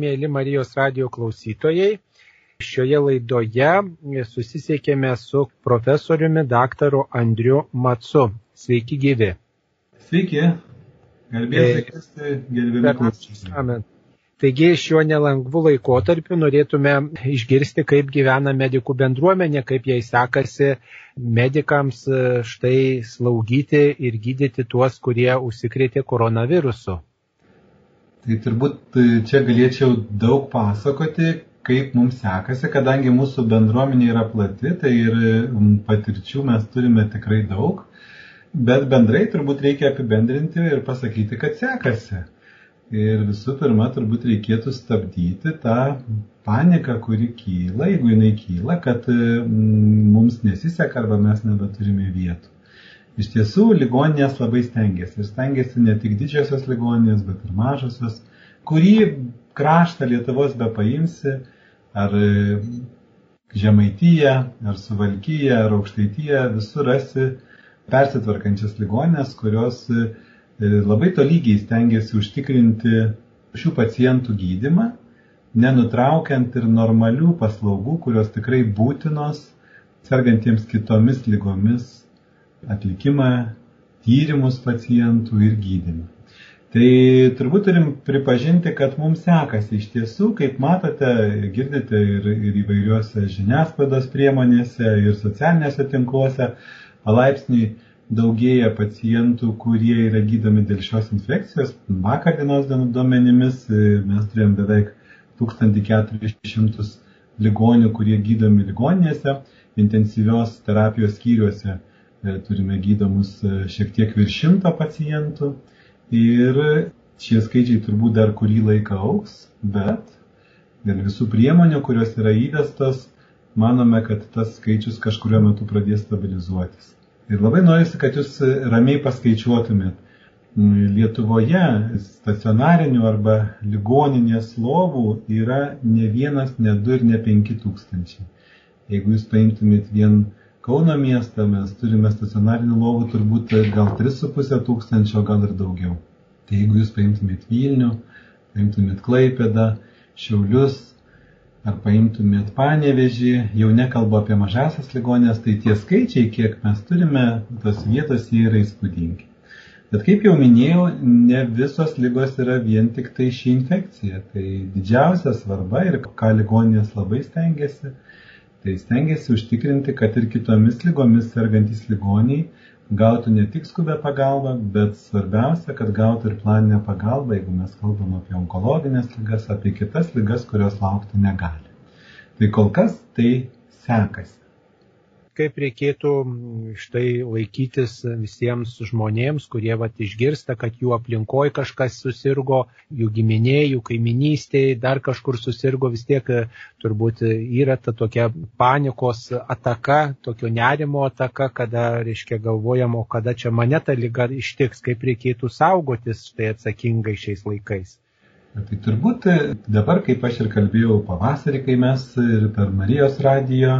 Mėly Marijos radio klausytojai, šioje laidoje susisiekėme su profesoriumi daktaru Andriu Matsu. Sveiki gyvi. Sveiki, Kristi, gerbėmi klausytojai. Taigi šiuo nelengvu laikotarpiu norėtume išgirsti, kaip gyvena medikų bendruomenė, kaip jai sekasi medikams štai slaugyti ir gydyti tuos, kurie užsikrėtė koronavirusu. Tai turbūt e, čia galėčiau daug pasakoti, kaip mums sekasi, kadangi mūsų bendruomenė yra plati, tai ir patirčių mes turime tikrai daug, bet bendrai turbūt reikia apibendrinti ir pasakyti, kad sekasi. Ir visų pirma, turbūt reikėtų stabdyti tą paniką, kuri kyla, jeigu jinai kyla, kad mums nesiseka arba mes nebeturime vietų. Iš tiesų, ligoninės labai stengiasi. Ir stengiasi ne tik didžiosios ligoninės, bet ir mažosios. Kurį kraštą Lietuvos be paimsi, ar Žemaityje, ar Suvalkyje, ar Aukštaityje, visur rasi persitvarkančias ligoninės, kurios e, labai tolygiai stengiasi užtikrinti šių pacientų gydimą, nenutraukiant ir normalių paslaugų, kurios tikrai būtinos sergantiems kitomis lygomis atlikimą, tyrimus pacientų ir gydymą. Tai turbūt turim pripažinti, kad mums sekasi iš tiesų, kaip matote, girdite ir, ir įvairiuose žiniasklaidos priemonėse ir socialinėse tinkluose, palaipsniui daugėja pacientų, kurie yra gydomi dėl šios infekcijos. Vakar dienos duomenimis mes turėjom beveik 1400 ligonių, kurie gydomi ligoninėse, intensyvios terapijos skyriuose E, turime gydomus e, šiek tiek virš šimto pacientų ir šie skaičiai turbūt dar kurį laiką auks, bet dėl visų priemonių, kurios yra įvestos, manome, kad tas skaičius kažkurio metu pradės stabilizuotis. Ir labai norisi, kad jūs ramiai paskaičiuotumėt. Lietuvoje stacionarinių arba ligoninės lovų yra ne vienas, ne du ir ne penki tūkstančiai. Jeigu jūs paimtumėt vien Kauno miestą mes turime stacionarinių lovų turbūt gal 3,5 tūkstančio, gal ir daugiau. Tai jeigu jūs paimtumėt Vilnių, paimtumėt Klaipėdą, Šiaulius ar paimtumėt Panevežį, jau nekalbu apie mažasias ligonės, tai tie skaičiai, kiek mes turime, tos vietos jie yra įspūdingi. Bet kaip jau minėjau, ne visos lygos yra vien tik tai ši infekcija. Tai didžiausia svarba ir ką ligonės labai stengiasi, Tai stengiasi užtikrinti, kad ir kitomis lygomis sergantys ligoniai gautų ne tik skubę pagalbą, bet svarbiausia, kad gautų ir planinę pagalbą, jeigu mes kalbam apie onkologinės lygas, apie kitas lygas, kurios laukti negali. Tai kol kas tai sekasi kaip reikėtų štai laikytis visiems žmonėms, kurie vat, išgirsta, kad jų aplinkoje kažkas susirgo, jų giminė, jų kaiminystėje, dar kažkur susirgo, vis tiek turbūt yra ta tokia panikos ataka, tokio nerimo ataka, kada, reiškia, galvojamo, kada čia mane ta lyga ištiks, kaip reikėtų saugotis štai atsakingai šiais laikais. Tai turbūt dabar, kaip aš ir kalbėjau pavasarį, kai mes ir per Marijos radijo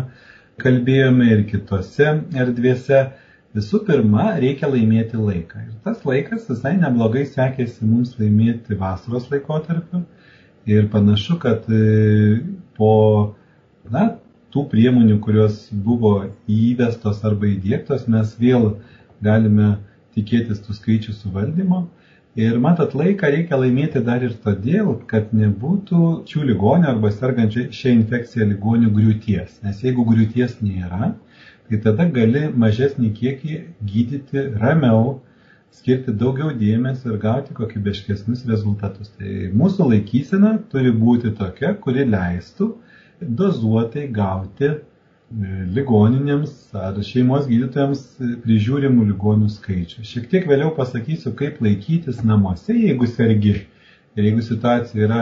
kalbėjome ir kitose erdvėse, visų pirma, reikia laimėti laiką. Ir tas laikas visai neblogai sekėsi mums laimėti vasaros laikotarpiu. Ir panašu, kad e, po na, tų priemonių, kurios buvo įvestos arba įdėktos, mes vėl galime tikėtis tų skaičių suvaldymo. Ir matot, laiką reikia laimėti dar ir todėl, kad nebūtų šių ligonių arba sergančių šią infekciją ligonių griūties. Nes jeigu griūties nėra, tai tada gali mažesnį kiekį gydyti ramiau, skirti daugiau dėmesio ir gauti kokybiškesnius rezultatus. Tai mūsų laikysena turi būti tokia, kuri leistų dozuotai gauti ligoninėms ar šeimos gydytojams prižiūrimų ligonių skaičių. Šiek tiek vėliau pasakysiu, kaip laikytis namuose, jeigu sergi. Ir jeigu situacija yra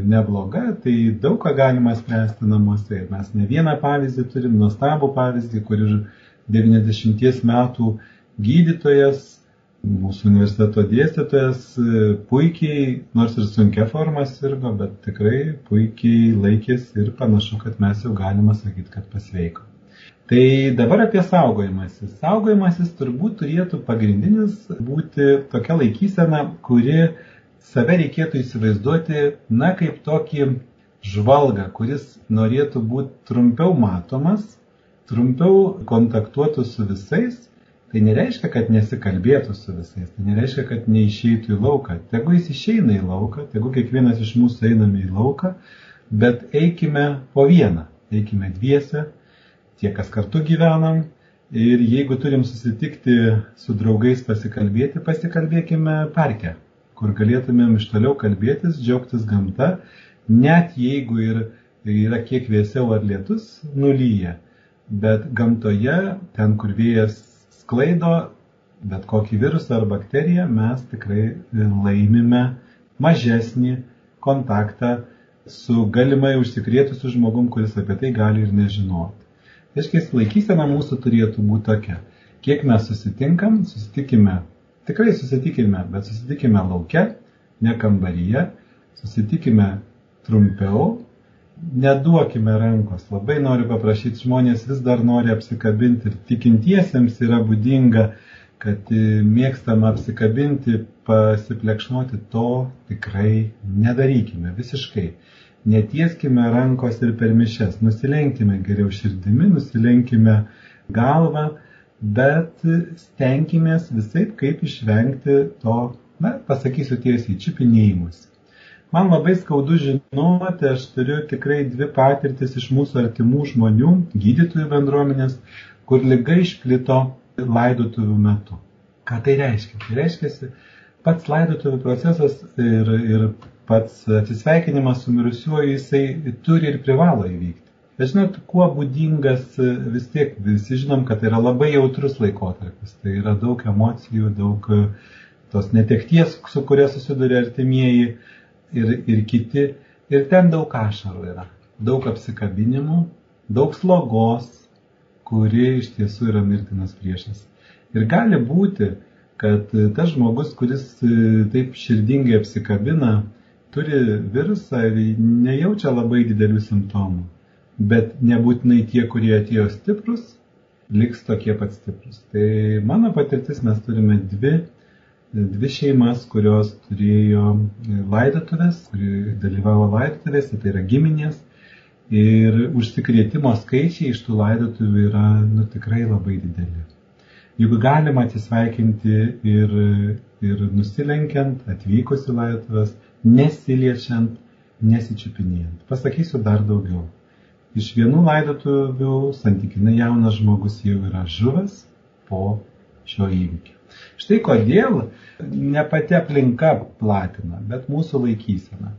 nebloga, tai daug ką galima spręsti namuose. Ir mes ne vieną pavyzdį turim, nuostabų pavyzdį, kur ir 90 metų gydytojas mūsų universiteto dėstytojas e, puikiai, nors ir sunkia forma sirgo, bet tikrai puikiai laikėsi ir panašu, kad mes jau galima sakyti, kad pasveiko. Tai dabar apie saugojimasis. Saugojimasis turbūt turėtų pagrindinis būti tokia laikysena, kuri save reikėtų įsivaizduoti, na, kaip tokį žvalgą, kuris norėtų būti trumpiau matomas, trumpiau kontaktuotų su visais, tai nereiškia, kad nesikalbėtų su visais, tai nereiškia, kad neišeitų į lauką. Tegu jis išeina į lauką, tegu kiekvienas iš mūsų einame į lauką, bet eikime po vieną, eikime dviese, tie, kas kartu gyvenam. Ir jeigu turim susitikti su draugais pasikalbėti, pasikalbėkime parke, kur galėtumėm iš toliau kalbėtis, džiaugtis gamta net jeigu ir yra kiek vėsiau ar lietus nulyja, bet gamtoje, ten kur vėjas sklaido, bet kokį virusą ar bakteriją, mes tikrai laimime mažesnį kontaktą su galimai užsikrėtusiu žmogum, kuris apie tai gali ir nežinoti. Reiškia, laikysena mūsų turėtų būti tokia. Kiek mes susitinkam, susitikime, tikrai susitikime, bet susitikime laukia, ne kambaryje, susitikime trumpiau, neduokime rankos. Labai noriu paprašyti, žmonės vis dar nori apsikabinti ir tikintiesiems yra būdinga, kad e, mėgstama apsikabinti, pasiplekšnoti, to tikrai nedarykime visiškai. Netieskime rankos ir per mišes, nusilenkime geriau širdimi, nusilenkime galvą, bet stenkime visai kaip išvengti to, na, pasakysiu tiesiai, čipinėjimus. Man labai skaudu žinoti, aš turiu tikrai dvi patirtis iš mūsų artimų žmonių, gydytojų bendruomenės, kur lyga išplito laidotuvių metu. Ką tai reiškia? Tai reiškia, pats laidotuvių procesas ir, ir pats atsisveikinimas su mirusiuoju jisai turi ir privalo įvykti. Bet žinot, kuo būdingas vis tiek, visi žinom, kad tai yra labai jautrus laikotarpis. Tai yra daug emocijų, daug tos netekties, su kuria susiduria artimieji ir, ir kiti. Ir ten daug ašarų yra, daug apsikabinimų, daug slogos, kuri iš tiesų yra mirtinas priešas. Ir gali būti, kad tas žmogus, kuris e, taip širdingai apsikabina, turi virusą ir nejaučia labai didelių simptomų. Bet nebūtinai tie, kurie atėjo stiprus, liks tokie pat stiprus. Tai mano patirtis mes turime dvi dvi šeimas, kurios turėjo laidotuvės, kuri dalyvavo laidotuvėse, tai yra giminės. Ir užsikrėtimo skaičiai iš tų laidotuvių yra nu, tikrai labai dideli. Juk galima atsisveikinti ir, ir nusilenkiant, atvykus į laidotuvės, nesiliečiant, nesičiupinėjant. Pasakysiu dar daugiau. Iš vienų laidotuvių santykinai jaunas žmogus jau yra žuvęs po šio įvykio. Štai kodėl ne pati aplinka platina, bet mūsų laikysena.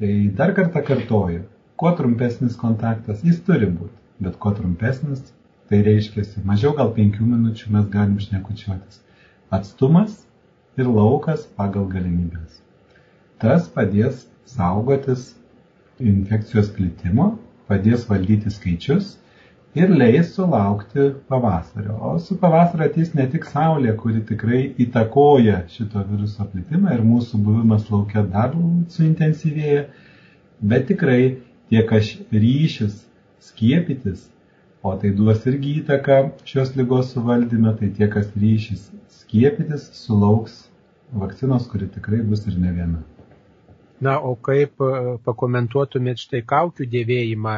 Tai dar kartą kartoju, kuo trumpesnis kontaktas jis turi būti, bet kuo trumpesnis, tai reiškia, mažiau gal penkių minučių mes galim šnekučiuotis. Atstumas ir laukas pagal galimybės. Tas padės saugotis infekcijos plitimo, padės valdyti skaičius ir leis sulaukti pavasario. O su pavasario ateis ne tik Saulė, kuri tikrai įtakoja šito viruso plitimą ir mūsų buvimas laukia dar suintensyvėja, bet tikrai tie, kas ryšis skiepytis, o tai duos irgi įtaką šios lygos suvaldyme, tai tie, kas ryšis skiepytis, sulauks vakcinos, kuri tikrai bus ir ne viena. Na, o kaip e, pakomentuotumėt štai kaukių dėvėjimą?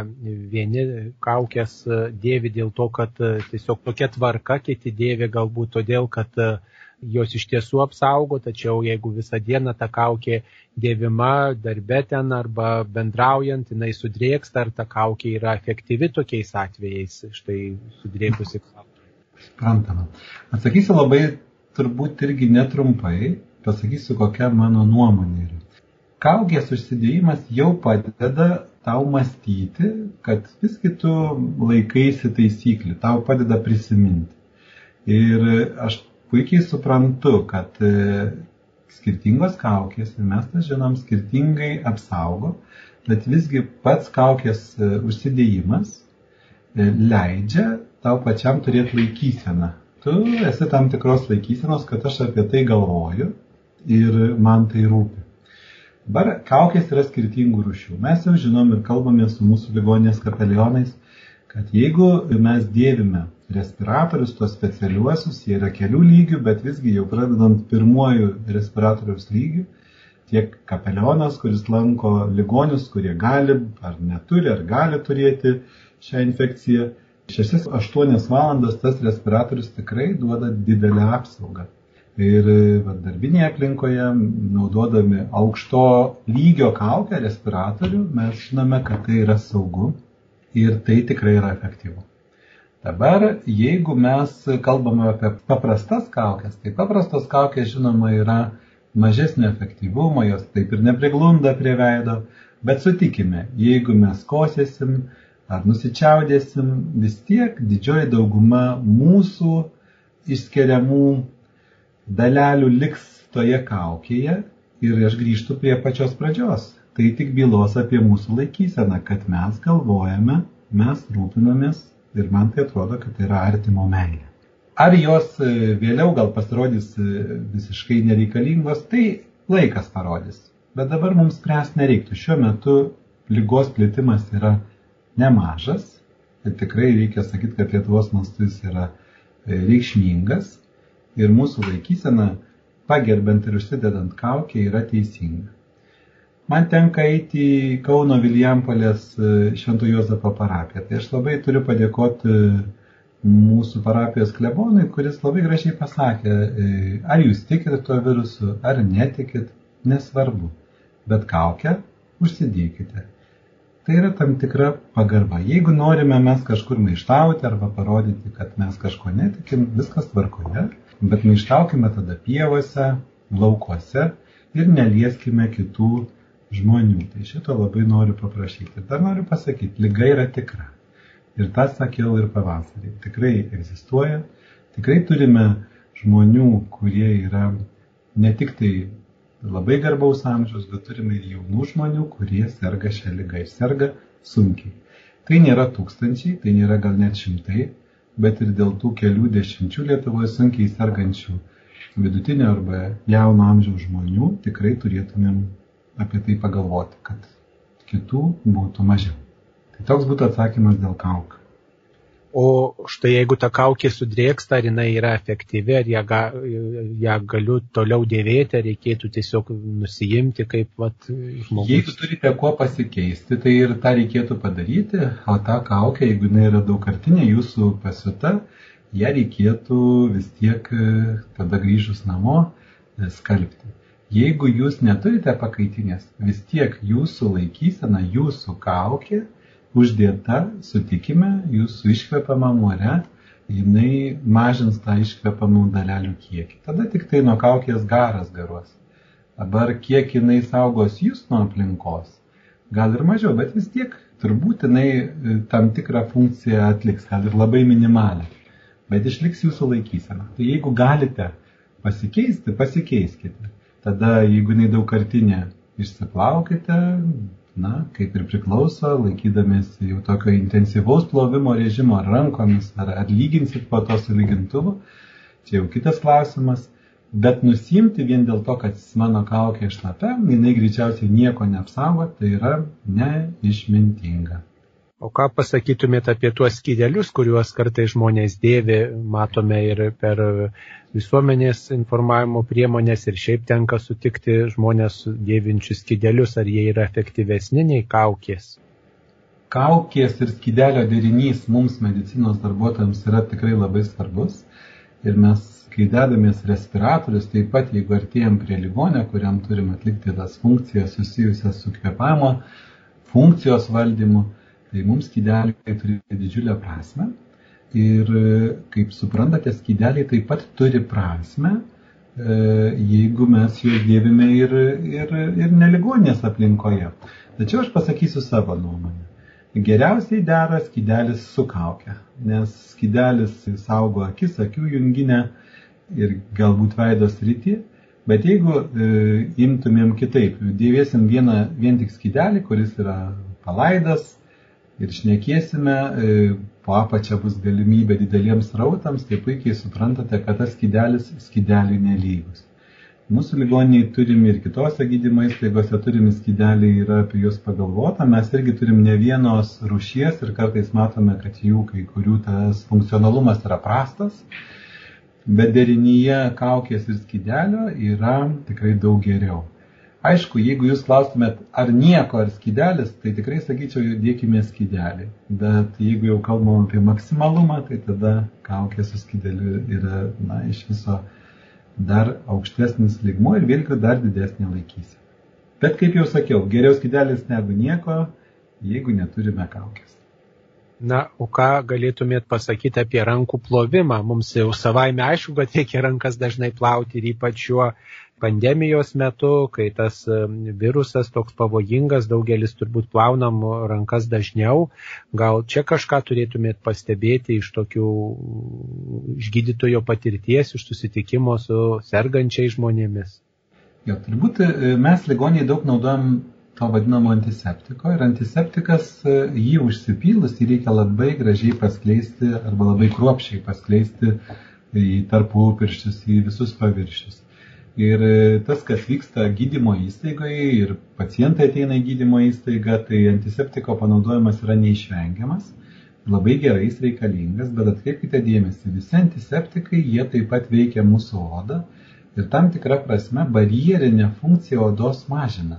Vieni kaukės e, dėvi dėl to, kad e, tiesiog tokia tvarka, kiti dėvi galbūt todėl, kad jos iš tiesų apsaugo, tačiau jeigu visą dieną ta kaukė dėvima darbe ten arba bendraujant, jinai sudrėksta, ar ta kaukė yra efektyvi tokiais atvejais, štai sudrėkusi kaukė. Suprantama. Atsakysiu labai turbūt irgi netrumpai, pasakysiu, kokia mano nuomonė yra kaukės užsidėjimas jau padeda tau mąstyti, kad visgi tu laikaisi taisyklių, tau padeda prisiminti. Ir aš puikiai suprantu, kad e, skirtingos kaukės, ir mes tą žinom, skirtingai apsaugo, bet visgi pats kaukės e, užsidėjimas e, leidžia tau pačiam turėti laikyseną. Tu esi tam tikros laikysenos, kad aš apie tai galvoju ir man tai rūpi. Dabar kaukės yra skirtingų rušių. Mes jau žinom ir kalbame su mūsų ligoninės kapelionais, kad jeigu mes dėvime respiratorius, tos specialiuosius, jie yra kelių lygių, bet visgi jau pradedant pirmuoju respiratoriaus lygiu, tiek kapelionas, kuris lanko ligonius, kurie gali ar neturi, ar gali turėti šią infekciją. 6-8 valandas tas respiratorius tikrai duoda didelę apsaugą. Ir va, darbinėje aplinkoje, naudodami aukšto lygio kaukę respiratorių, mes žinome, kad tai yra saugu ir tai tikrai yra efektyvu. Dabar, jeigu mes kalbame apie paprastas kaukės, tai paprastos kaukės, žinoma, yra mažesnio efektyvumo, jos taip ir nepriglunda prie veido, bet sutikime, jeigu mes kosėsim ar nusičiaudėsim, vis tiek didžioji dauguma mūsų išskiriamų dalelių liks toje kaukėje ir aš grįžtu prie pačios pradžios. Tai tik bylos apie mūsų laikyseną, kad mes galvojame, mes rūpinamės ir man tai atrodo, kad tai yra artimo meilė. Ar jos e, vėliau gal pasirodys e, visiškai nereikalingos, tai laikas parodys. Bet dabar mums spręs nereiktų. Šiuo metu lygos plėtimas yra nemažas. Ir tikrai reikia sakyti, kad Lietuvos mastus yra e, reikšmingas ir mūsų laikysena, pagerbent ir užsidedant kaukę, yra teisinga. Man tenka eiti į Kauno Viljampolės e, Švento Jozapo parapiją. Tai aš labai turiu padėkoti e, mūsų parapijos klebonui, kuris labai gražiai pasakė, e, ar jūs tikite tuo virusu, ar netikit, nesvarbu, bet kaukę užsidėkite. Tai yra tam tikra pagarba. Jeigu norime mes kažkur maištauti arba parodyti, kad mes kažko netikim, viskas tvarkoje, bet maištaukime tada pievose, laukuose ir nelieskime kitų žmonių. Tai šito labai noriu paprašyti. Ir dar noriu pasakyti, lyga yra tikra. Ir tą sakiau ir pavasarį. Tikrai egzistuoja. Tikrai turime žmonių, kurie yra ne tik tai labai garbaus amžiaus, bet turime ir jaunų žmonių, kurie serga šią lygą ir serga sunkiai. Tai nėra tūkstančiai, tai nėra gal net šimtai, bet ir dėl tų kelių dešimčių Lietuvoje sunkiai sergančių vidutinio arba jauno amžiaus žmonių tikrai turėtumėm apie tai pagalvoti, kad kitų būtų mažiau. Tai toks būtų atsakymas dėl kaukų. O štai jeigu ta kaukė sudrėksta, ar jinai yra efektyvi, ar ją, ga, ją galiu toliau dėvėti, ar reikėtų tiesiog nusijimti kaip vat, žmogus. Jeigu turite kuo pasikeisti, tai ir tą reikėtų padaryti, o tą kaukę, jeigu jinai yra daugkartinė jūsų pasiuta, ją reikėtų vis tiek tada grįžus namo skalbti. Jeigu jūs neturite pakaitinės, vis tiek jūsų laikysena, jūsų kaukė uždėta, sutikime, jūsų iškvepiamam ore, jinai mažins tą iškvepiamų dalelių kiekį. Tada tik tai nuo kaukės garas garuos. Dabar kiek jinai saugos jūs nuo aplinkos, gal ir mažiau, bet vis tiek turbūt jinai e, tam tikrą funkciją atliks, gal ir labai minimalią. Bet išliks jūsų laikysena. Tai jeigu galite pasikeisti, pasikeiskite. Tada, jeigu jinai daugkartinė, išsiplaukite, na, kaip ir priklauso, laikydamėsi jau tokio intensyvaus plovimo režimo ar rankomis, ar atlyginsit po to su lygintuvu, čia jau kitas klausimas, bet nusimti vien dėl to, kad mano kaukė išlapia, jinai greičiausiai nieko neapsaugo, tai yra neišmintinga. O ką pasakytumėte apie tuos skydelius, kuriuos kartai žmonės dėvi, matome ir per visuomenės informavimo priemonės ir šiaip tenka sutikti žmonės dėvinčius skydelius, ar jie yra efektyvesni nei kaukės? Kaukės ir skydelio derinys mums medicinos darbuotojams yra tikrai labai svarbus. Ir mes, kai dedamės respiratorius, taip pat jeigu artėjom prie ligonio, kuriam turim atlikti tas funkcijas susijusias su kvepavimo funkcijos valdymu, Tai mums skydeliai turi didžiulę prasme ir, kaip suprantate, skydeliai taip pat turi prasme, e, jeigu mes juos dėvime ir, ir, ir neligonės aplinkoje. Tačiau aš pasakysiu savo nuomonę. Geriausiai dera skydelis su kaukia, nes skydelis saugo akis, akių junginę ir galbūt veidos rytį, bet jeigu e, imtumėm kitaip, dėvėsim vieną, vien tik skydelį, kuris yra palaidas, ir šnekėsime, e, po apačia bus galimybė dideliems rautams, tai puikiai suprantate, kad tas skydelis skydeliui nelygus. Mūsų ligoniniai turim ir kitose gydymo įstaigose turimi skydeliai yra apie juos pagalvota. Mes irgi turim ne vienos rušies ir kartais matome, kad jų kai kurių tas funkcionalumas yra prastas. Bet derinyje kaukės ir skydelio yra tikrai daug geriau. Aišku, jeigu jūs klaustumėt, ar nieko, ar skydelis, tai tikrai sakyčiau, dėkime skydelį. Bet jeigu jau kalbam apie maksimalumą, tai tada kaukė su skydeliu yra, na, iš viso dar aukštesnis lygmo ir vėlgi dar didesnė laikysė. Bet kaip jau sakiau, geriau skydelis negu nieko, jeigu neturime kaukės. Na, o ką galėtumėt pasakyti apie rankų plovimą? Mums jau savaime aišku, kad reikia rankas dažnai plauti ir ypač šiuo pandemijos metu, kai tas virusas toks pavojingas, daugelis turbūt plaunam rankas dažniau. Gal čia kažką turėtumėt pastebėti iš tokių iš gydytojo patirties, iš susitikimo su sergančiais žmonėmis? Jo, turbūt e, mes ligoniai daug naudojam to vadinamo antiseptiko ir antiseptikas e, jį užsipylus jį reikia labai gražiai paskleisti arba labai kruopšiai paskleisti į tarpupirščius, į visus paviršius. Ir e, tas, kas vyksta gydymo įstaigoje ir pacientai ateina į gydymo įstaigą, tai antiseptiko panaudojimas yra neišvengiamas, labai gerai jis reikalingas, bet atkreipkite dėmesį, visi antiseptikai, jie taip pat veikia mūsų odą ir tam tikrą prasme barjerinę funkciją odos mažina.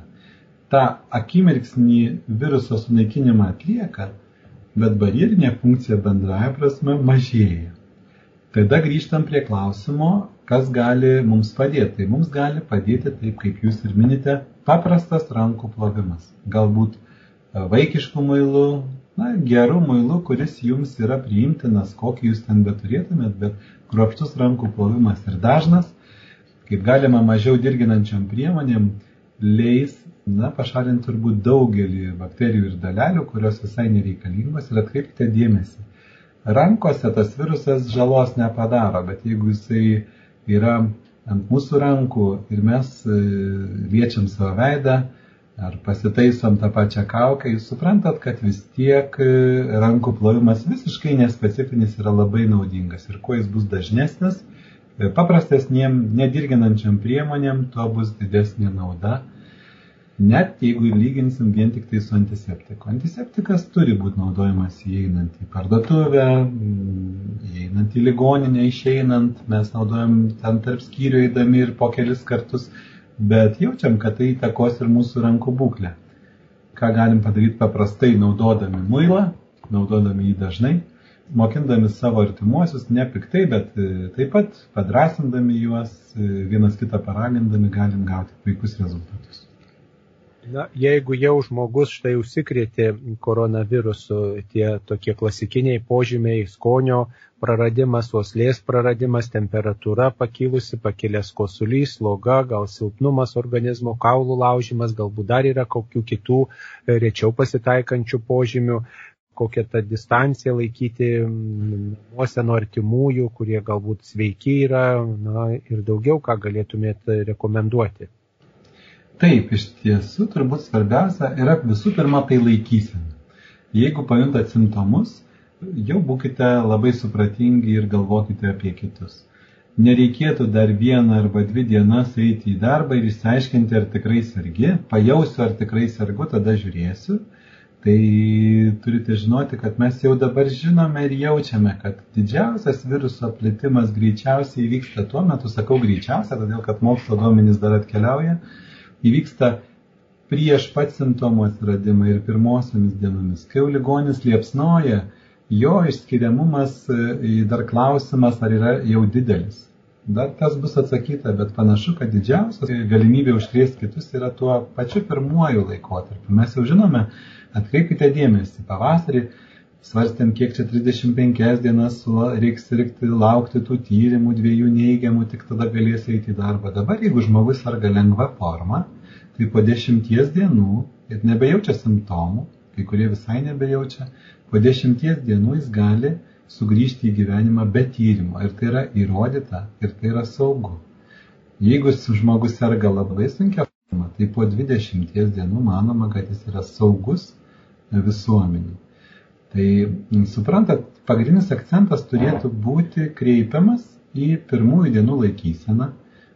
Ta akimirksnį viruso sunaikinimą atlieka, bet barjerinė funkcija bendraja prasme mažėja. Tada grįžtam prie klausimo, kas gali mums padėti. Tai mums gali padėti, taip kaip jūs ir minite, paprastas rankų plovimas. Galbūt e, vaikiškų mailų, na, gerų mailų, kuris jums yra priimtinas, kokį jūs ten beturėtumėt, bet kruopštus rankų plovimas ir dažnas, kaip galima mažiau dirginančiam priemonėm, leis, na, pašalinti turbūt daugelį bakterijų ir dalelių, kurios visai nereikalingos ir atkreipkite dėmesį. Rankose tas virusas žalos nepadaro, bet jeigu jisai yra ant mūsų rankų ir mes e, liečiam savo veidą ar pasitaisom tą pačią kaukę, jūs suprantat, kad vis tiek e, rankų plovimas visiškai nespecifinis yra labai naudingas. Ir kuo jis bus dažnesnis, e, paprastesniem, nedirginančiam priemonėm, tuo bus didesnė nauda net jeigu lyginsim vien tik tai su antiseptiku. Antiseptikas turi būti naudojamas įeinant į parduotuvę, įeinant į ligoninę, išeinant, mes naudojam ten tarp skyrių eidami ir po kelis kartus, bet jaučiam, kad tai įtakos ir mūsų rankų būklę. Ką galim padaryti paprastai, naudodami muilą, naudodami jį dažnai, mokindami savo artimuosius, ne piktai, bet e, taip pat padrasindami juos, e, vienas kitą paragindami, galim gauti puikus rezultatus. Na, jeigu jau žmogus štai užsikrėtė koronavirusu, tie tokie klasikiniai požymiai - skonio praradimas, oslės praradimas, temperatūra pakilusi, pakilęs kosulys, sloga, gal silpnumas organizmo, kaulų laužimas, galbūt dar yra kokių kitų e, rečiau pasitaikančių požymių kokią tą distanciją laikyti namuose nuo artimųjų, kurie galbūt sveiki yra na, ir daugiau, ką galėtumėte rekomenduoti. Taip, iš tiesų turbūt svarbiausia yra visų pirma tai laikysena. Jeigu pajuntat simptomus, jau būkite labai supratingi ir galvokite apie kitus. Nereikėtų dar vieną arba dvi dienas eiti į darbą ir išsiaiškinti, ar tikrai sergi. Pajausiu, ar tikrai sergu, tada žiūrėsiu. Tai turite žinoti, kad mes jau dabar žinome ir jaučiame, kad didžiausias viruso plitimas greičiausiai vyksta tuo metu, sakau greičiausia, todėl kad mokslo duomenys dar atkeliauja, įvyksta prieš pat simptomų atsiradimą ir pirmosiomis dienomis. Kai jau ligonis liepsnoja, jo išskiriamumas e, dar klausimas, ar yra jau didelis. Dar tas bus atsakyta, bet panašu, kad didžiausias galimybė užkrėsti kitus yra tuo pačiu pirmuoju laikotarpiu. Mes jau žinome, atkreipkite dėmesį, pavasarį svarstėm, kiek čia 35 dienas reiks sirgti, laukti tų tyrimų, dviejų neigiamų, tik tada galės eiti į darbą. Dabar, jeigu žmogus sarga lengva forma, tai po dešimties dienų ir nebejaučia simptomų, kai kurie visai nebejaučia, po dešimties dienų jis gali sugrįžti į gyvenimą be tyrimo. Ir tai yra įrodyta, ir tai yra saugu. Jeigu žmogus serga labai sunkia forma, tai po 20 dienų manoma, kad jis yra saugus visuomeniai. Tai suprantat, pagrindinis akcentas turėtų būti kreipiamas į pirmųjų dienų laikyseną.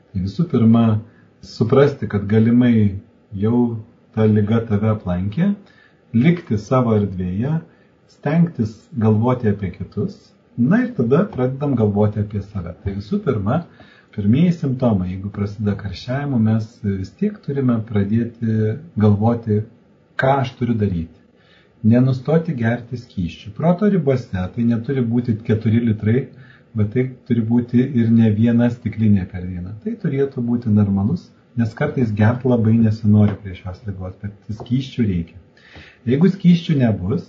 Tai visų pirma, suprasti, kad galimai jau ta lyga tave aplankė, likti savo erdvėje, stengtis galvoti apie kitus, na ir tada pradedam galvoti apie save. Tai visų pirma, Pirmieji simptomai, jeigu prasideda karščiavimu, mes vis tiek turime pradėti galvoti, ką aš turiu daryti. Nenustoti gerti skyščių. Proto ribose tai neturi būti 4 litrai, bet tai turi būti ir ne viena stiklinė per dieną. Tai turėtų būti normalus, nes kartais gert labai nesinori prie šios lygos, bet skyščių reikia. Jeigu skyščių nebus,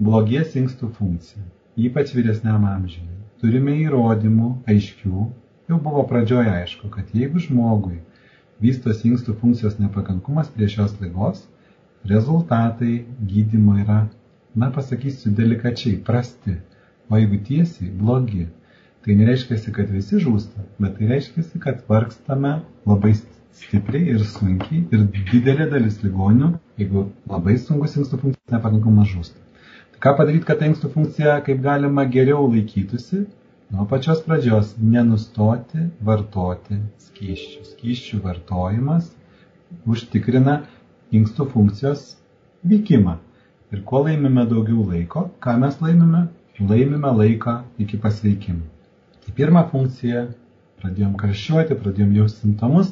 blogės inkstų funkcija, ypač vyresniam amžiui. Turime įrodymų aiškių, jau buvo pradžioje aišku, kad jeigu žmogui vystos inkstų funkcijos nepakankumas prie šios lygos, rezultatai gydymo yra, na pasakysiu delikačiai, prasti, o jeigu tiesiai, blogi. Tai nereiškia, kad visi žūsta, bet tai reiškia, kad vargstame labai stipriai ir sunkiai ir didelė dalis ligonių, jeigu labai sunkus inkstų funkcijos nepakankamas žūsta. Tai ką padaryti, kad ta inkstų funkcija kaip galima geriau laikytųsi? Nuo pačios pradžios nenustoti vartoti skyščių. Skyščių vartojimas užtikrina inkstų funkcijos vykimą. Ir kuo laimime daugiau laiko, ką mes laimime? Laimime laiką iki pasveikimo. Tai pirma funkcija, pradėjom karščiuoti, pradėjom jausti simptomus,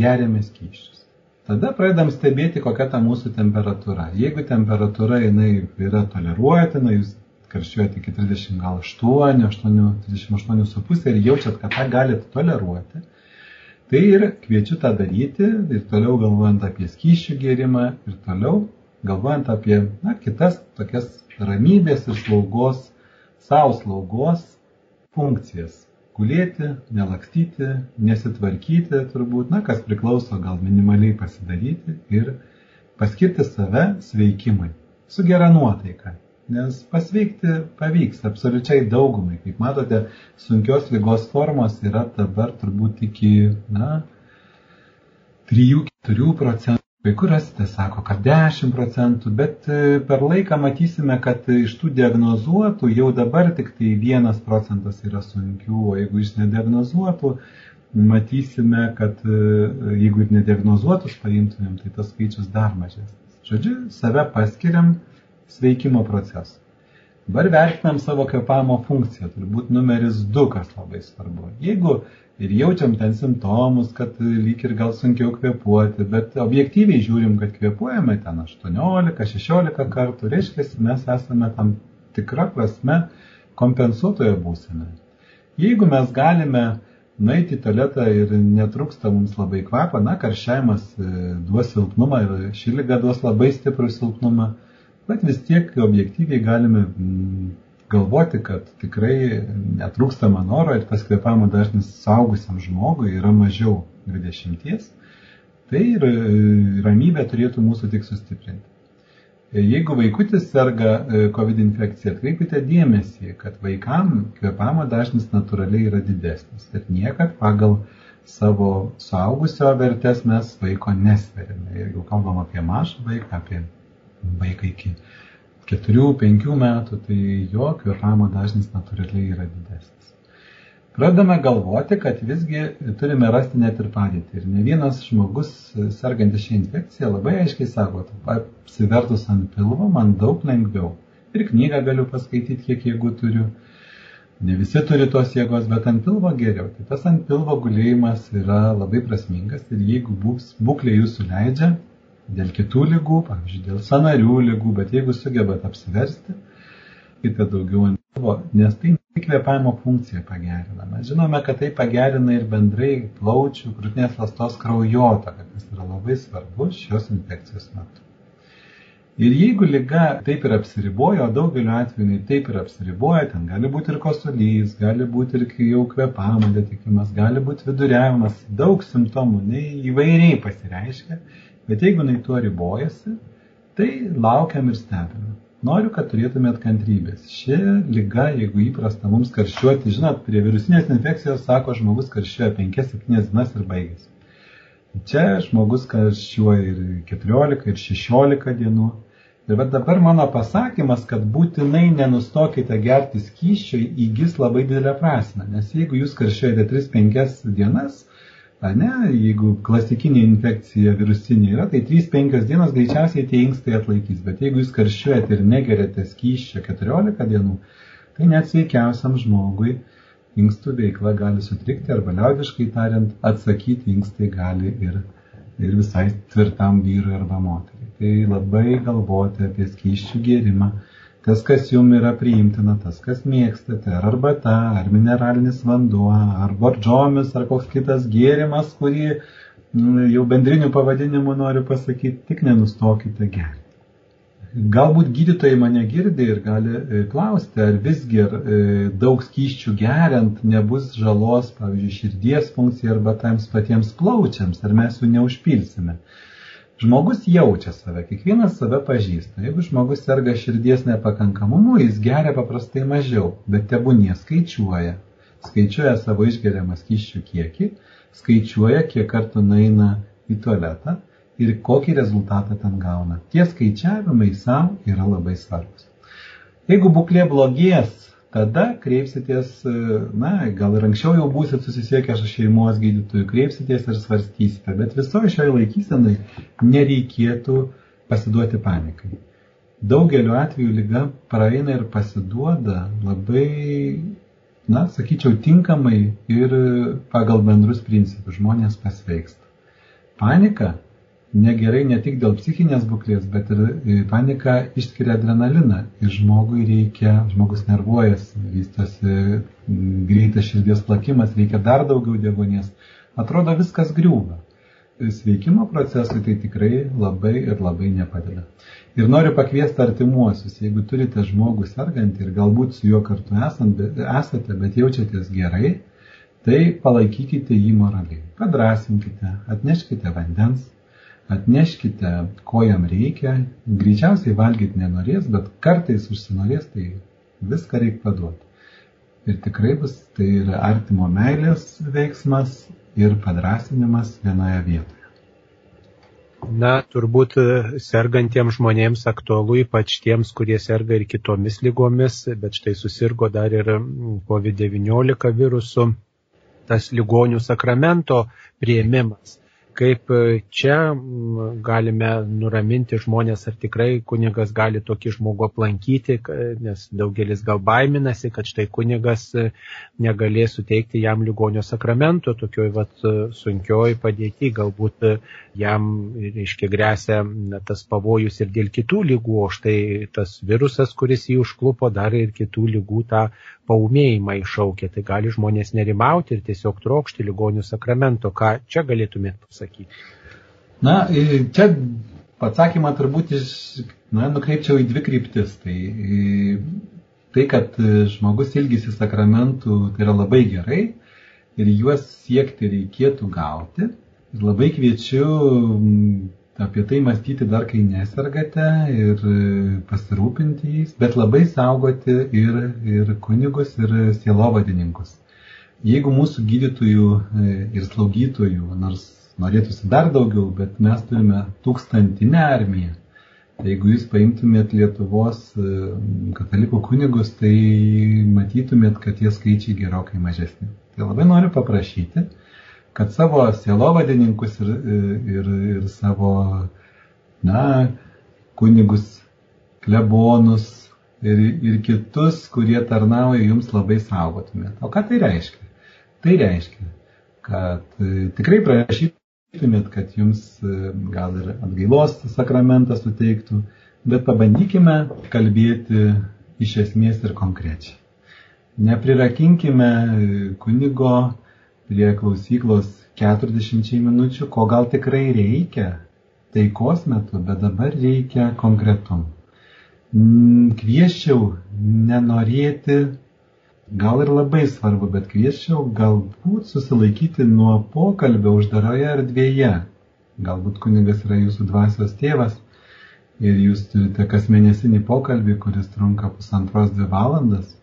geriame skyščius. Tada pradedam stebėti, kokia ta mūsų temperatūra. Jeigu temperatūra jinai yra toleruotina, jūs karščiuojate iki 30 gal 8, 8 38,5 ir jaučiat, kad tą galite toleruoti, tai ir kviečiu tą daryti ir toliau galvojant apie skyšių gerimą ir toliau galvojant apie na, kitas tokias ramybės ir slaugos, savo slaugos funkcijas gulėti, nelakstyti, nesitvarkyti turbūt, na, kas priklauso gal minimaliai pasidaryti ir paskirti save sveikimui su gera nuotaika. Nes pasveikti pavyks absoliučiai daugumai. Kaip matote, sunkios lygos formos yra dabar turbūt iki, na, 3-4 procentų Kai kur rasite, sako, kad 10 procentų, bet e, per laiką matysime, kad iš tų diagnozuotų jau dabar tik tai 1 procentas yra sunkių, o jeigu iš nediagnozuotų, matysime, kad e, jeigu ir nediagnozuotus paimtumėm, tai tas skaičius dar mažesnis. Žodžiu, save paskiriam sveikimo procesą. Dabar vertinam savo kvepavimo funkciją, turbūt numeris 2, kas labai svarbu. Jeigu ir jaučiam ten simptomus, kad lyg ir gal sunkiau kvepuoti, bet objektyviai žiūrim, kad kvepuojame ten 18-16 kartų, reiškia, mes esame tam tikra prasme kompensuotoje būsime. Jeigu mes galime nueiti į tualetą ir netrūksta mums labai kvapą, na, karščiavimas e, duos silpnumą ir ši lyga duos labai stiprų silpnumą, bet vis tiek objektyviai galime galvoti, kad tikrai netrūkstama noro ir tas kvėpavimo dažnis saugusiam žmogui yra mažiau 20, tai ir e, ramybė turėtų mūsų tik sustiprinti. E, jeigu vaikutis serga e, COVID infekcija, atkreipkite dėmesį, kad vaikam kvėpavimo dažnis natūraliai yra didesnis ir niekad pagal savo suaugusio vertės mes vaiko nesveriame. Jeigu kalbam apie mažą vaiką, apie vaiką iki 4-5 metų, tai jo kvėpavimo dažnis natūraliai yra didesnis. Pradame galvoti, kad visgi turime rasti net ir padėtį. Ir ne vienas žmogus sergantis šią infekciją labai aiškiai sako, apsivertus ant pilvo man daug lengviau. Ir knygą galiu paskaityti, kiek jėgų turiu. Ne visi turi tos jėgos, bet ant pilvo geriau. Tai tas ant pilvo gulėjimas yra labai prasmingas ir jeigu būklė jūsų leidžia, dėl kitų lygų, pavyzdžiui, dėl sanarių lygų, bet jeigu sugebat apsiversti, kite daugiau ant pilvo, nes tai kvėpavimo funkciją pagerina. Mes žinome, kad tai pagerina ir bendrai plaučių, krūtinės lastos kraujotaką, kas yra labai svarbu šios infekcijos metu. Ir jeigu lyga taip ir apsiriboja, o daugeliu atveju taip ir apsiriboja, ten gali būti ir kosulys, gali būti ir jau kvepamo netikimas, gali būti viduriavimas, daug simptomų, nei įvairiai pasireiškia, Bet jeigu jinai tuo ribojasi, tai laukiam ir stebime. Noriu, kad turėtumėt kantrybės. Ši lyga, jeigu įprasta mums karščiuoti, žinot, prie virusinės infekcijos sako, žmogus karščiuoja 5-7 dienas ir baigėsi. Čia žmogus karščiuoja ir 14, ir 16 dienų. Ir va dabar mano pasakymas, kad būtinai nenustokite gerti skyščiai, įgis labai didelę prasme. Nes jeigu jūs karščiuojate 3-5 dienas, Ne, jeigu klasikinė infekcija virusinė yra, tai 3-5 dienos greičiausiai tie inkstai atlaikys. Bet jeigu jūs karščiuojate ir negeriate skyščio 14 dienų, tai net sveikiausiam žmogui inkstų veikla gali sutrikti arba liaudiškai tariant, atsakyti inkstai gali ir, ir visai tvirtam vyrui arba moteriai. Tai labai galvoti apie skyščių gėrimą, tas, kas jums yra priimtina, tas, kas mėgstate, ar arbata, ar mineralinis vanduo, ar bordžomis, ar koks kitas gėrimas, kurį nu, jau bendrinių pavadinimų noriu pasakyti, tik nenustokite gerti. Galbūt gydytojai mane girdi ir gali e, klausti, ar visgi ar, e, daug skyščių geriant nebus žalos, pavyzdžiui, širdies funkcijai arba tams patiems plaučiams, ar mes jų neužpilsime. Žmogus jaučia save, kiekvienas save pažįsta. Jeigu žmogus serga širdies nepakankamumu, jis geria paprastai mažiau, bet tebūnie skaičiuoja. Skaičiuoja savo išgeriamą skyščių kiekį, skaičiuoja, kiek kartų naina į tualetą ir kokį rezultatą ten gauna. Tie skaičiavimai savo yra labai svarbus. Jeigu būklė blogės, tada kreipsitės, na, gal ir anksčiau jau būsit susisiekę su šeimos gydytoju, kreipsitės ir svarstysite, bet visoje šioje laikysenai nereikėtų pasiduoti panikai. Daugeliu atveju lyga praeina ir pasiduoda labai, na, sakyčiau, tinkamai ir pagal bendrus principus žmonės pasveiksta. Panika negerai ne tik dėl psichinės būklės, bet ir e, panika išskiria adrenaliną ir žmogui reikia, žmogus nervuojasi, vystosi greitas širdies plakimas, reikia dar daugiau degonės. Atrodo viskas griūva. Sveikimo procesui tai tikrai labai ir labai nepadeda. Ir noriu pakviesti artimuosius, jeigu turite žmogų sergantį ir galbūt su juo kartu esant, esate, bet jaučiatės gerai, tai palaikykite jį moraliai. Padrasinkite, atneškite vandens, atneškite, ko jam reikia, greičiausiai valgyti nenorės, bet kartais užsinorės, tai viską reikia paduoti. Ir tikrai bus tai yra artimo meilės veiksmas ir padrasinimas vienoje vietoje. Na, turbūt sergantiems žmonėms aktualu, ypač tiems, kurie serga ir kitomis lygomis, bet štai susirgo dar ir COVID-19 virusu, tas ligonių sakramento prieimimas kaip e, čia galime nuraminti žmonės, ar tikrai kunigas gali tokį žmogų aplankyti, nes daugelis gal baiminasi, kad štai kunigas e, negalės suteikti jam ligonio sakramento, tokioj vat e, sunkioj padėti, galbūt jam, reiškia, grėsia tas pavojus ir dėl kitų lygų, o štai tas virusas, kuris jį užklupo, dar ir kitų lygų tą paumėjimą iššaukia. Tai gali žmonės nerimauti ir tiesiog trokšti ligonių sakramento. Ką čia galėtumėt pasakyti? Na, čia atsakymą turbūt iš, na, nukreipčiau į dvi kryptis. Tai, tai, kad žmogus ilgisi sakramentų, tai yra labai gerai ir juos siekti reikėtų gauti. Ir labai kviečiu apie tai mąstyti dar kai nesergate ir pasirūpinti jais, bet labai saugoti ir, ir kunigus, ir sielovadininkus. Jeigu mūsų gydytojų e, ir slaugytojų, nors norėtųsi dar daugiau, bet mes turime tūkstantinę armiją, tai jeigu jūs paimtumėt Lietuvos e, katalikų kunigus, tai matytumėt, kad tie skaičiai gerokai mažesni. Tai labai noriu paprašyti, kad savo sielovadininkus ir, ir, ir savo, na, kunigus, klebonus ir, ir kitus, kurie tarnauja jums labai saugotumėt. O ką tai reiškia? Tai reiškia, kad e, tikrai prašytumėt, kad jums e, gal ir atgailos sakramentą suteiktų, bet pabandykime kalbėti iš esmės ir konkrečiai. Neprirakinkime kunigo prie klausyklos 40 minučių, ko gal tikrai reikia taikos metu, bet dabar reikia konkretum. Kvieščiau nenorėti, gal ir labai svarbu, bet kvieščiau galbūt susilaikyti nuo pokalbio uždaroje erdvėje. Galbūt kunigas yra jūsų dvasios tėvas ir jūs turite kas mėnesinį pokalbį, kuris trunka pusantros dvi valandas,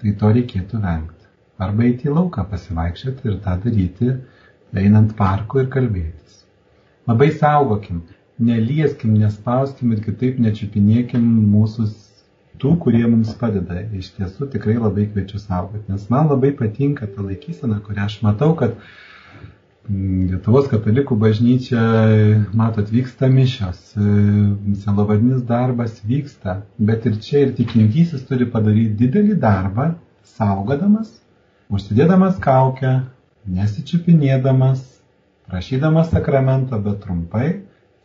tai to reikėtų vengti arba eiti į lauką pasivaikščioti ir tą daryti, einant parku ir kalbėtis. Labai saugokim, nelieskim, nespauskim ir kitaip nečiupinėkim mūsų tų, kurie mums padeda. Iš tiesų tikrai labai kviečiu saugoti, nes man labai patinka ta laikysena, kurią aš matau, kad mm, Lietuvos katalikų bažnyčia, matot, vyksta mišios, selovadinis darbas vyksta, bet ir čia ir tikintysis turi padaryti didelį darbą, saugodamas užsidėdamas kaukę, nesičiupinėdamas, prašydamas sakramento, bet trumpai,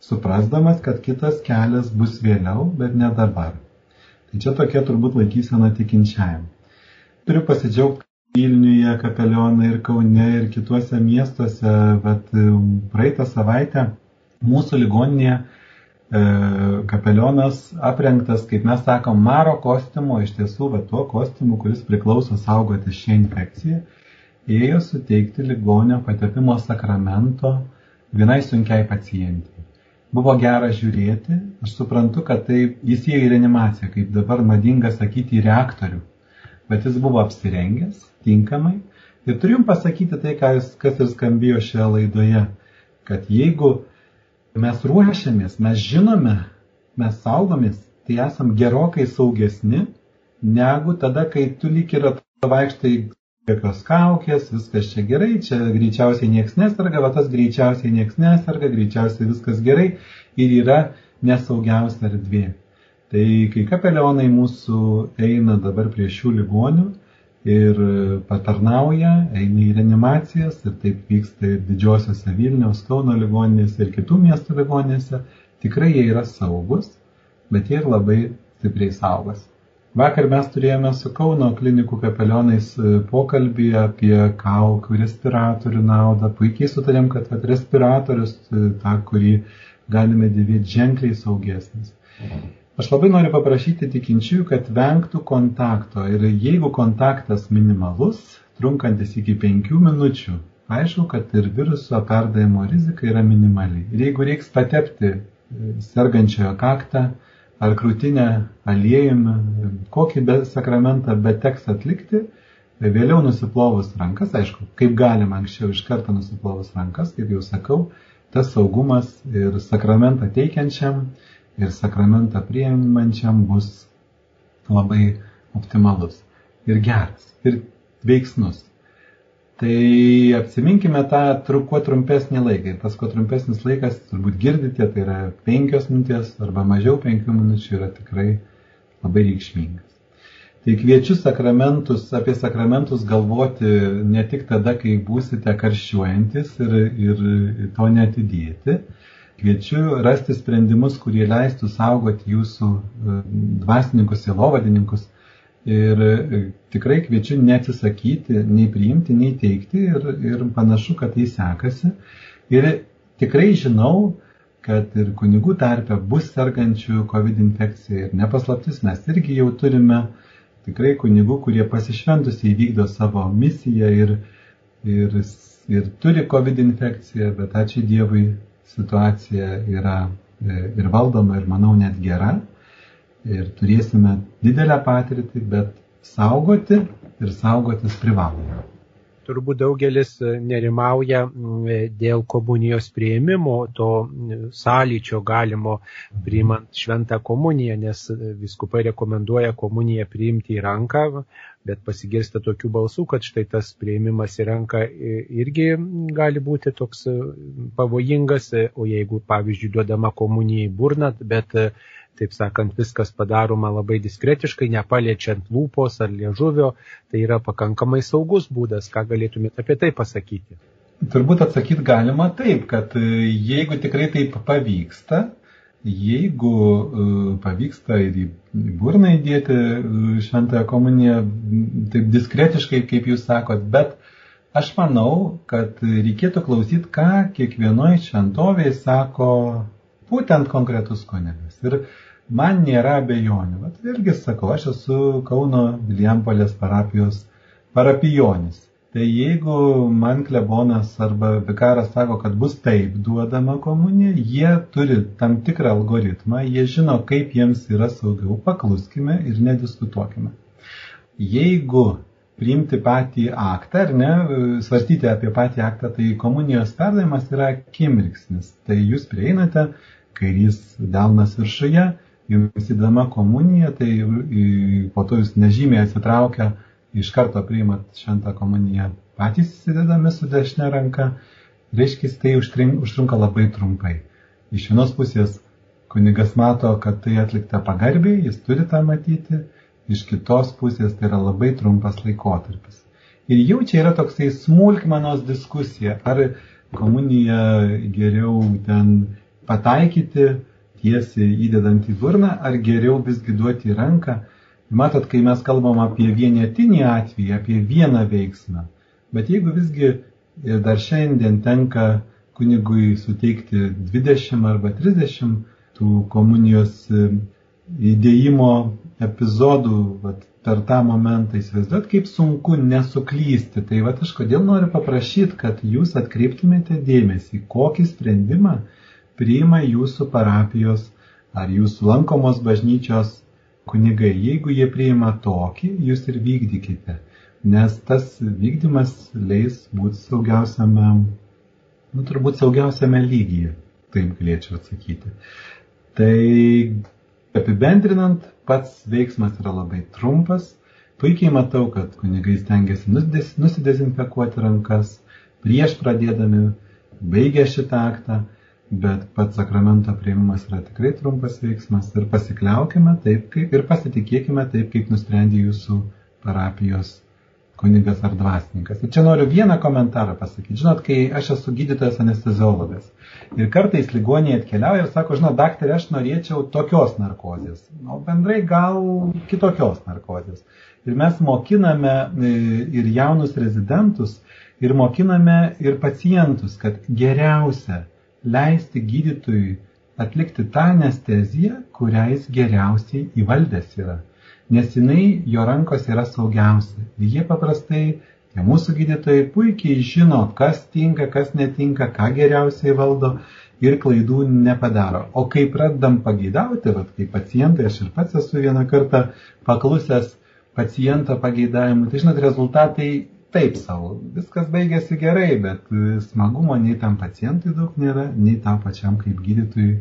suprasdamas, kad kitas kelias bus vėliau, bet ne dabar. Tai čia tokia turbūt laikysena tikinčiajam. Turiu pasidžiaugti Vilniuje, Kapelionai ir Kaune ir kituose miestuose, bet um, praeitą savaitę mūsų ligoninėje E, kapelionas aprengtas, kaip mes sakom, maro kostiumo, iš tiesų, va tuo kostiumu, kuris priklauso saugoti šią infekciją, ėjo suteikti ligonio patepimo sakramento vienai sunkiai pacientai. Buvo gera žiūrėti, aš suprantu, kad tai jis įėjo į reanimaciją, kaip dabar madinga sakyti, į reaktorių, bet jis buvo apsirengęs tinkamai. Ir turim pasakyti tai, kas ir skambėjo šioje laidoje, kad jeigu mes ruošiamės, mes žinome, mes saugomės, tai esam gerokai saugesni negu tada, kai tu lyg ir vaikštai jokios kaukės, viskas čia gerai, čia greičiausiai nieks nesarga, va tas greičiausiai nieks nesarga, greičiausiai viskas gerai ir yra nesaugiausia erdvė. Tai kai kapelionai mūsų eina dabar prie šių ligonių, ir patarnauja, eina į reanimacijas ir taip vyksta ir didžiosiose Vilniaus, Kauno ligoninėse ir kitų miestų ligoninėse. Tikrai jie yra saugus, bet jie ir labai stipriai saugos. Vakar mes turėjome su Kauno klinikų kapelionais e, pokalbį apie kaukių respiratorių naudą. Puikiai sutarėm, kad respiratorius, e, tą, kurį galime dėvėti ženkliai saugesnis. Aš labai noriu paprašyti tikinčiųjų, kad vengtų kontakto ir jeigu kontaktas minimalus, trunkantis iki penkių minučių, aišku, kad ir viruso perdavimo rizika yra minimali. Ir jeigu reiks patepti e, sergančiojo kaktą ar krūtinę aliejumi, kokį be sakramentą beteks atlikti, e, vėliau nusiplovus rankas, aišku, kaip galima anksčiau iš karto nusiplovus rankas, kaip jau sakau, tas saugumas ir sakramentą teikiančiam ir sakramentą priimančiam bus labai optimalus ir geras ir veiksnus. Tai apsiminkime tą kuo trumpesnį laiką. Ir tas kuo trumpesnis laikas, turbūt girdite, tai yra penkios minutės arba mažiau penkių minučių yra tikrai labai reikšmingas. Tai kviečiu sakramentus, apie sakramentus galvoti ne tik tada, kai būsite karščiuojantis ir, ir to netidėti, Kviečiu rasti sprendimus, kurie leistų saugoti jūsų e, dvasininkus, silovadininkus. Ir e, tikrai kviečiu neatsisakyti, nei priimti, nei teikti ir, ir panašu, kad tai sekasi. Ir tikrai žinau, kad ir kunigų tarpe bus sergančių COVID infekcija ir nepaslaptis, mes irgi jau turime tikrai kunigų, kurie pasišventusiai vykdo savo misiją ir, ir, ir turi COVID infekciją, bet ačiū Dievui situacija yra e, ir valdoma, ir manau net gera. Ir turėsime didelę patirtį, bet saugoti ir saugotis privalome. Turbūt daugelis nerimauja dėl komunijos prieimimo, to sąlyčio galimo priimant šventą komuniją, nes viskupai rekomenduoja komuniją priimti į ranką, bet pasigirsta tokių balsų, kad štai tas prieimimas į ranką irgi gali būti toks e, pavojingas, e, o jeigu, pavyzdžiui, duodama komunija į burną, bet, e, taip sakant, viskas padaroma labai diskretiškai, nepaliečiant lūpos ar liežuvio, tai yra pakankamai saugus būdas, ką galėtumėte apie tai pasakyti. Turbūt atsakyti galima taip, kad jeigu tikrai taip pavyksta, Jeigu uh, pavyksta ir į burną įdėti uh, šventąją komuniją, taip diskretiškai, kaip jūs sakot, bet aš manau, kad reikėtų klausyti, ką kiekvienoje šventovėje sako būtent konkretus kunigas. Ir man nėra abejonių. Vat vėlgi sakau, aš esu Kauno Viliampolės parapijos parapijonis. Tai jeigu man klebonas arba vikaras sako, kad bus taip duodama komunija, jie turi tam tikrą algoritmą, jie žino, kaip jiems yra saugiau, pakluskime ir nediskutuokime. Jeigu priimti patį aktą, ar ne, svarstyti apie patį aktą, tai komunijos perdavimas yra akimirksnis. Tai jūs prieinate, kairys delnas viršuje, jums įdama komunija, tai po to jūs nežymiai atsitraukia iš karto priimat šventą komuniją patys įsidedami su dešinė ranka, reiškia, tai užtrunka labai trumpai. Iš vienos pusės kunigas mato, kad tai atlikta pagarbiai, jis turi tą matyti, iš kitos pusės tai yra labai trumpas laikotarpis. Ir jau čia yra toksai smulkmenos diskusija, ar komuniją geriau ten pataikyti tiesiai įdedant į burną, ar geriau visgi duoti į ranką. Matot, kai mes kalbam apie vienetinį atvejį, apie vieną veiksmą, bet jeigu visgi dar šiandien tenka kunigui suteikti 20 arba 30 tų komunijos e, įdėjimo epizodų vat, per tą momentą įsivaizduot, kaip sunku nesuklysti. Tai va aš kodėl noriu paprašyti, kad jūs atkreiptumėte dėmesį, kokį sprendimą priima jūsų parapijos ar jūsų lankomos bažnyčios kunigai. Jeigu jie priima tokį, jūs ir vykdykite, nes tas vykdymas leis būti saugiausiame, nu turbūt saugiausiame lygyje, taip galėčiau atsakyti. Tai apibendrinant, pats veiksmas yra labai trumpas. Puikiai matau, kad kunigai stengiasi nusidezinfekuoti rankas prieš pradėdami, baigę šitą aktą, bet pats sakramento prieimimas yra tikrai trumpas veiksmas ir pasikliaukime taip, kaip ir pasitikėkime taip, kaip nusprendė jūsų parapijos kunigas ar dvasininkas. Ir čia noriu vieną komentarą pasakyti. Žinot, kai aš esu gydytojas anesteziologas ir kartais ligoniai atkeliauja ir sako, žinot, daktarė, aš norėčiau tokios narkozės, o bendrai gal kitokios narkozės. Ir mes mokiname e, ir jaunus rezidentus, ir mokiname ir pacientus, kad geriausia leisti gydytojui atlikti tą anesteziją, kurią jis geriausiai įvaldęs yra nes jinai jo rankos yra saugiausia. Jie paprastai, tie mūsų gydytojai puikiai žino, kas tinka, kas netinka, ką geriausiai valdo ir klaidų nepadaro. O kai pradedam pageidauti, vat, kaip pacientai, aš ir pats esu vieną kartą paklusęs paciento pageidavimui, tai žinot, rezultatai taip savo. Viskas baigėsi gerai, bet smagumo nei tam pacientui daug nėra, nei tam pačiam kaip gydytojui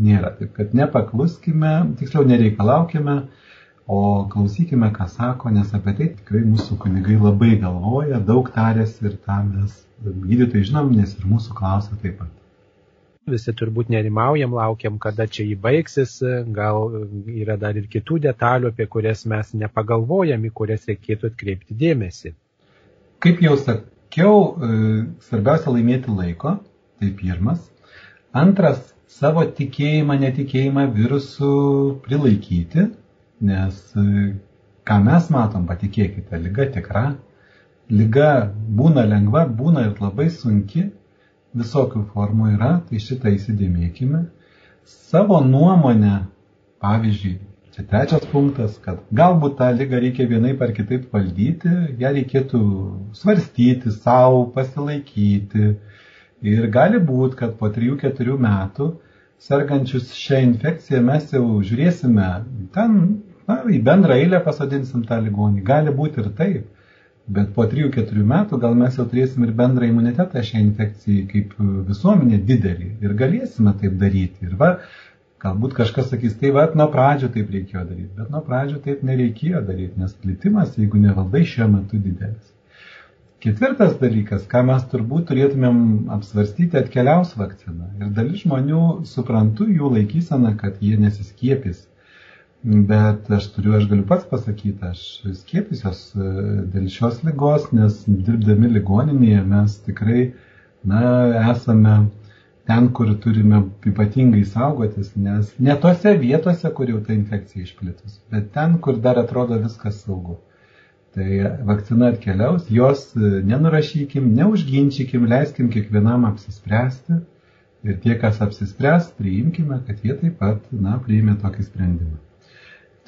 nėra. Taip kad nepakluskime, tiksliau nereikalaukime o klausykime, ką sako, nes apie tai tikrai mūsų kunigai labai galvoja, daug tarėsi ir tą mes gydytojai žinom, nes ir mūsų klausia taip pat. Visi turbūt nerimaujam, laukiam, kada čia įbaigsis, gal yra dar ir kitų detalių, apie kurias mes nepagalvojam, į kurias reikėtų atkreipti dėmesį. Kaip jau sakiau, e, svarbiausia laimėti laiko, tai pirmas. Antras, savo tikėjimą, netikėjimą virusų prilaikyti, Nes e, ką mes matom, patikėkite, lyga tikra, lyga būna lengva, būna ir labai sunki, visokių formų yra, tai šitą įsidėmėkime. Savo nuomonę, pavyzdžiui, čia trečias punktas, kad galbūt tą lygą reikia vienai par kitaip valdyti, ją reikėtų svarstyti, savo pasilaikyti. Ir gali būti, kad po 3-4 metų sergančius šią infekciją mes jau žiūrėsime ten Na, į bendrą eilę pasodinsim tą ligonį. Gali būti ir taip. Bet po 3-4 metų gal mes jau turėsim ir bendrą imunitetą šiai infekcijai kaip visuomenė didelį ir galėsime taip daryti. Ir va, galbūt kažkas sakys, tai va, nuo pradžio taip reikėjo daryti, bet nuo pradžio taip nereikėjo daryti, nes plitimas, jeigu nevaldai šiuo metu didelis. Ketvirtas dalykas, ką mes turbūt turėtumėm apsvarstyti, atkeliaus vakcina. Ir dalis žmonių, suprantu jų laikyseną, kad jie nesiskiepys Bet aš turiu, aš galiu pats pasakyti, aš skiepysiuos e, dėl šios lygos, nes dirbdami ligoninėje mes tikrai, na, esame ten, kur turime ypatingai saugotis, nes ne tose vietose, kur jau ta infekcija išplitus, bet ten, kur dar atrodo viskas saugu. Tai vakcina atkeliaus, jos e, nenurašykim, neužginčykim, leiskim kiekvienam apsispręsti ir tie, kas apsispręs, priimkime, kad jie taip pat, na, priimė tokį sprendimą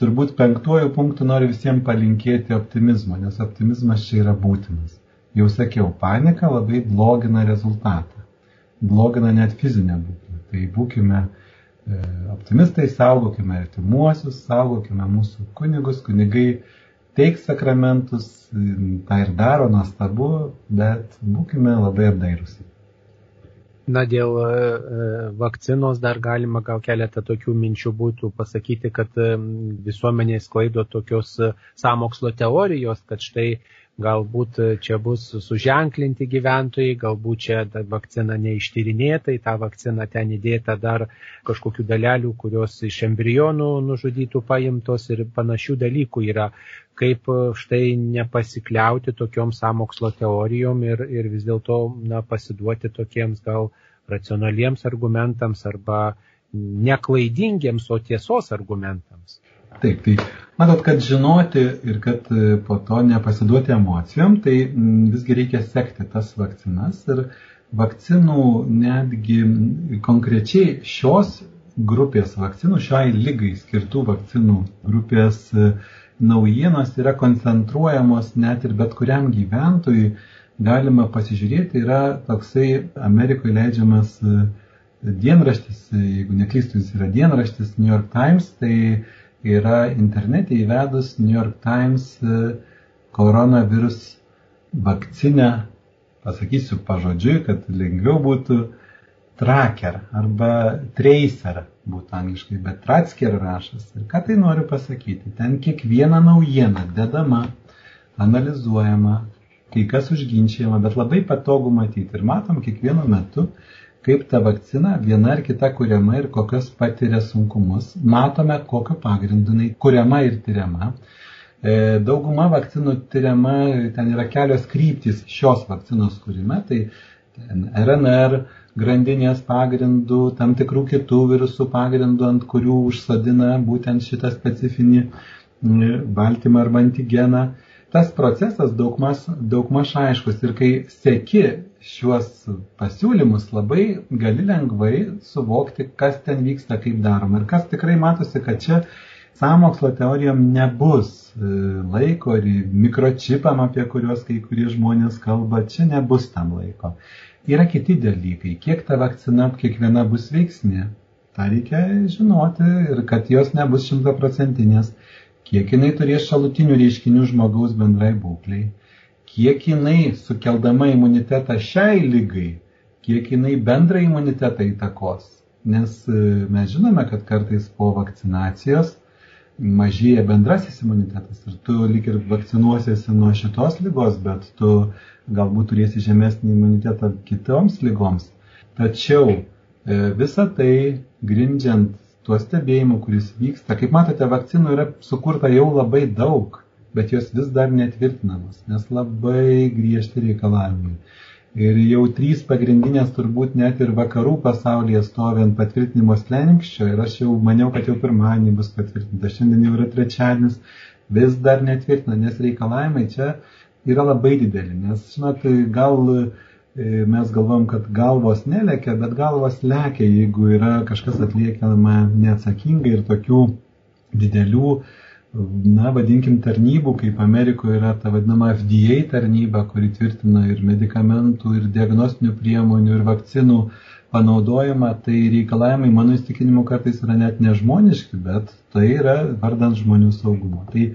turbūt penktuoju punktu noriu visiems palinkėti optimizmo, nes optimizmas čia yra būtinas. Jau sakiau, panika labai blogina rezultatą, blogina net fizinę būklę. Tai būkime e, optimistai, saugokime artimuosius, saugokime mūsų kunigus, kunigai teiks sakramentus, tą ir daro nuostabu, bet būkime labai apdairusi. Na, dėl e, e, vakcinos dar galima gal keletą tokių minčių būtų pasakyti, kad visuomenė sklaido tokios samokslo teorijos, kad štai galbūt čia bus suženklinti gyventojai, galbūt čia vakcina neištyrinėta, į tą vakciną ten įdėta dar kažkokių dalelių, kurios iš embrionų nužudytų paimtos ir panašių dalykų yra, kaip štai nepasikliauti tokiom samokslo teorijom ir, ir vis dėlto pasiduoti tokiems gal racionaliems argumentams arba neklaidingiems, o tiesos argumentams. Taip, tai matot, kad žinoti ir kad e, po to nepasiduoti emocijom, tai visgi reikia sekti tas vakcinas ir vakcinų netgi konkrečiai šios grupės vakcinų, šiai lygai skirtų vakcinų grupės e, naujienos yra koncentruojamos net ir bet kuriam gyventojui. Galima pasižiūrėti, yra toksai Amerikoje leidžiamas uh, dienraštis, jeigu neklystu, jis yra dienraštis New York Times, tai yra internete įvedus New York Times koronavirus e, vakcinę, pasakysiu pažodžiui, kad lengviau būtų tracker arba tracer būtų angliškai, bet tracker rašas. Ir ką tai noriu pasakyti? Ten kiekviena naujiena dedama, analizuojama, kai kas užginčiama, bet labai patogu matyti. Ir matom kiekvienu metu, kaip ta vakcina viena ar kita kuriama ir kokios patiria sunkumus. Matome, kokiu pagrindu jinai kuriama ir tyriama. E, dauguma vakcinų tyriama, ten yra kelios kryptys šios vakcinos kūrime, tai RNR grandinės pagrindų, tam tikrų kitų virusų pagrindų, ant kurių užsadina būtent šitą specifinį baltymą arba antigeną. Tas procesas daugmaž, daugmaž aiškus ir kai seki šiuos pasiūlymus labai gali lengvai suvokti, kas ten vyksta, kaip daroma. Ir kas tikrai matosi, kad čia samokslo teorijom nebus e, laiko ir mikročipam, apie kuriuos kai kurie žmonės kalba, čia nebus tam laiko. Yra kiti dalykai, kiek ta vakcina kiekviena bus veiksni, tą reikia žinoti ir kad jos nebus šimtaprocentinės, kiek jinai turės šalutinių reiškinių žmogaus bendrai būkliai kiek jinai sukeldama imunitetą šiai lygai, kiek jinai bendrą imunitetą įtakos. Nes e, mes žinome, kad kartais po vakcinacijos mažėja bendrasis imunitetas ir tu lik ir vakcinuosiesi nuo šitos lygos, bet tu galbūt turėsi žemesnį imunitetą kitoms lygoms. Tačiau e, visą tai grindžiant tuo stebėjimu, kuris vyksta, kaip matote, vakcinų yra sukurta jau labai daug bet jos vis dar netvirtinamos, nes labai griežti reikalavimai. Ir jau trys pagrindinės turbūt net ir vakarų pasaulyje stovi ant patvirtinimo slenkščio ir aš jau maniau, kad jau pirmadienį bus patvirtinta, šiandien jau yra trečiadienis, vis dar netvirtina, nes reikalavimai čia yra labai dideli, nes, žinot, gal e, mes galvom, kad galvos nelekia, bet galvos lekia, jeigu yra kažkas atliekama neatsakingai ir tokių didelių na, vadinkim, tarnybų, kaip Amerikoje yra ta vadinama FDA tarnyba, kuri tvirtina ir medikamentų, ir diagnostinių priemonių, ir vakcinų panaudojimą, tai reikalavimai, mano įstikinimu, kartais yra net nežmoniški, bet tai yra vardant žmonių saugumo. Tai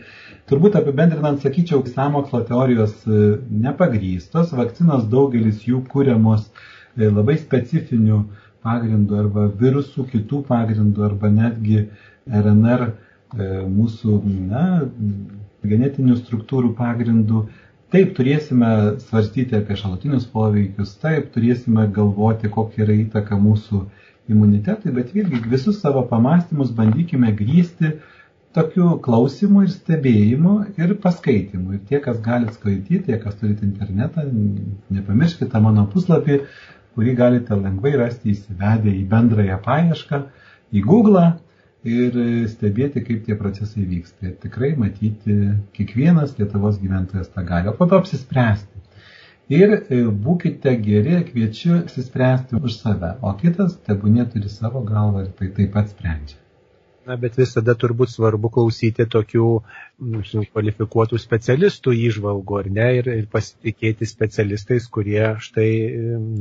turbūt apibendrinant, sakyčiau, samokslo teorijos e, nepagrystos, vakcinos daugelis jų kūriamos e, labai specifinių pagrindų arba virusų kitų pagrindų arba netgi RNR E, mūsų na, genetinių struktūrų pagrindų. Taip, turėsime svarstyti apie šalutinius poveikius, taip, turėsime galvoti, kokia yra įtaka mūsų imunitetui, bet vėlgi visus savo pamastymus bandykime grįsti tokiu klausimu ir stebėjimu ir paskaitimu. Ir tie, kas galite skaityti, tie, kas turite internetą, nepamirškite mano puslapį, kurį galite lengvai rasti įsivedę į bendrąją paiešką, į Google ir stebėti, kaip tie procesai vyksta. Ir tikrai matyti kiekvienas Lietuvos gyventojas tą gali, o po to apsispręsti. Ir e, būkite geri, kviečiu apsispręsti už save, o kitas tebūnė turi savo galvą ir tai taip pat sprendžia. Na, bet visada turbūt svarbu klausyti tokių mūsų kvalifikuotų specialistų įžvalgų, ar ne, ir, ir pasitikėti specialistais, kurie štai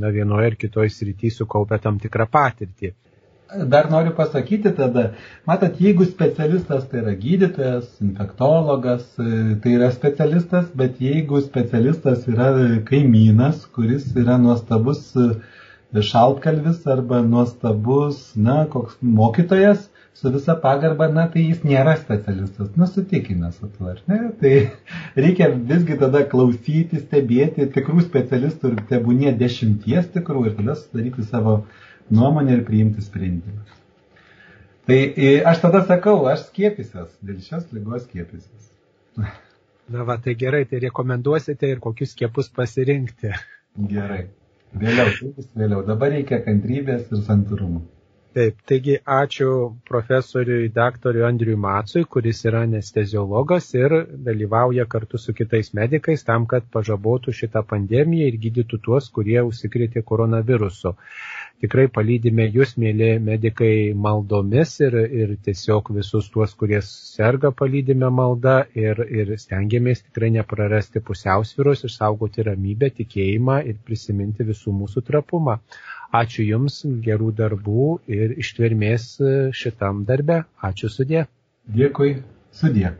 na, vienoje ar kitoje srityje sukaupia tam tikrą patirtį dar noriu pasakyti tada, matot, jeigu specialistas tai yra gydytojas, infektologas, tai yra specialistas, bet jeigu specialistas yra kaimynas, kuris yra nuostabus šaltkalvis arba nuostabus, na, koks mokytojas, su visa pagarba, na, tai jis nėra specialistas, nusitikime su tuo, ar ne? Tai reikia visgi tada klausyti, stebėti tikrų specialistų ir tebūnie dešimties tikrų ir tada sudaryti savo nuomonę ir priimti sprendimą. Tai aš tada sakau, aš skiepysiuos, dėl šios lygos skiepysiuos. Na va, tai gerai, tai rekomenduosite ir kokius skiepus pasirinkti. Gerai. Vėliau, vėliau. Dabar reikia kantrybės ir santūrumo. Taip, taigi ačiū profesoriui daktarui Andriui Matsui, kuris yra anesteziologas ir dalyvauja kartu su kitais medikais tam, kad pažabotų šitą pandemiją ir gydytų tuos, kurie užsikrėtė koronavirusu. Tikrai palydime jūs, mėly medikai, maldomis ir, ir tiesiog visus tuos, kurie serga, palydime maldą ir, ir stengiamės tikrai neprarasti pusiausvyros, išsaugoti ramybę, tikėjimą ir prisiminti visų mūsų trapumą. Ačiū Jums, gerų darbų ir ištvermės šitam darbe. Ačiū sudė. Dėkui, sudė.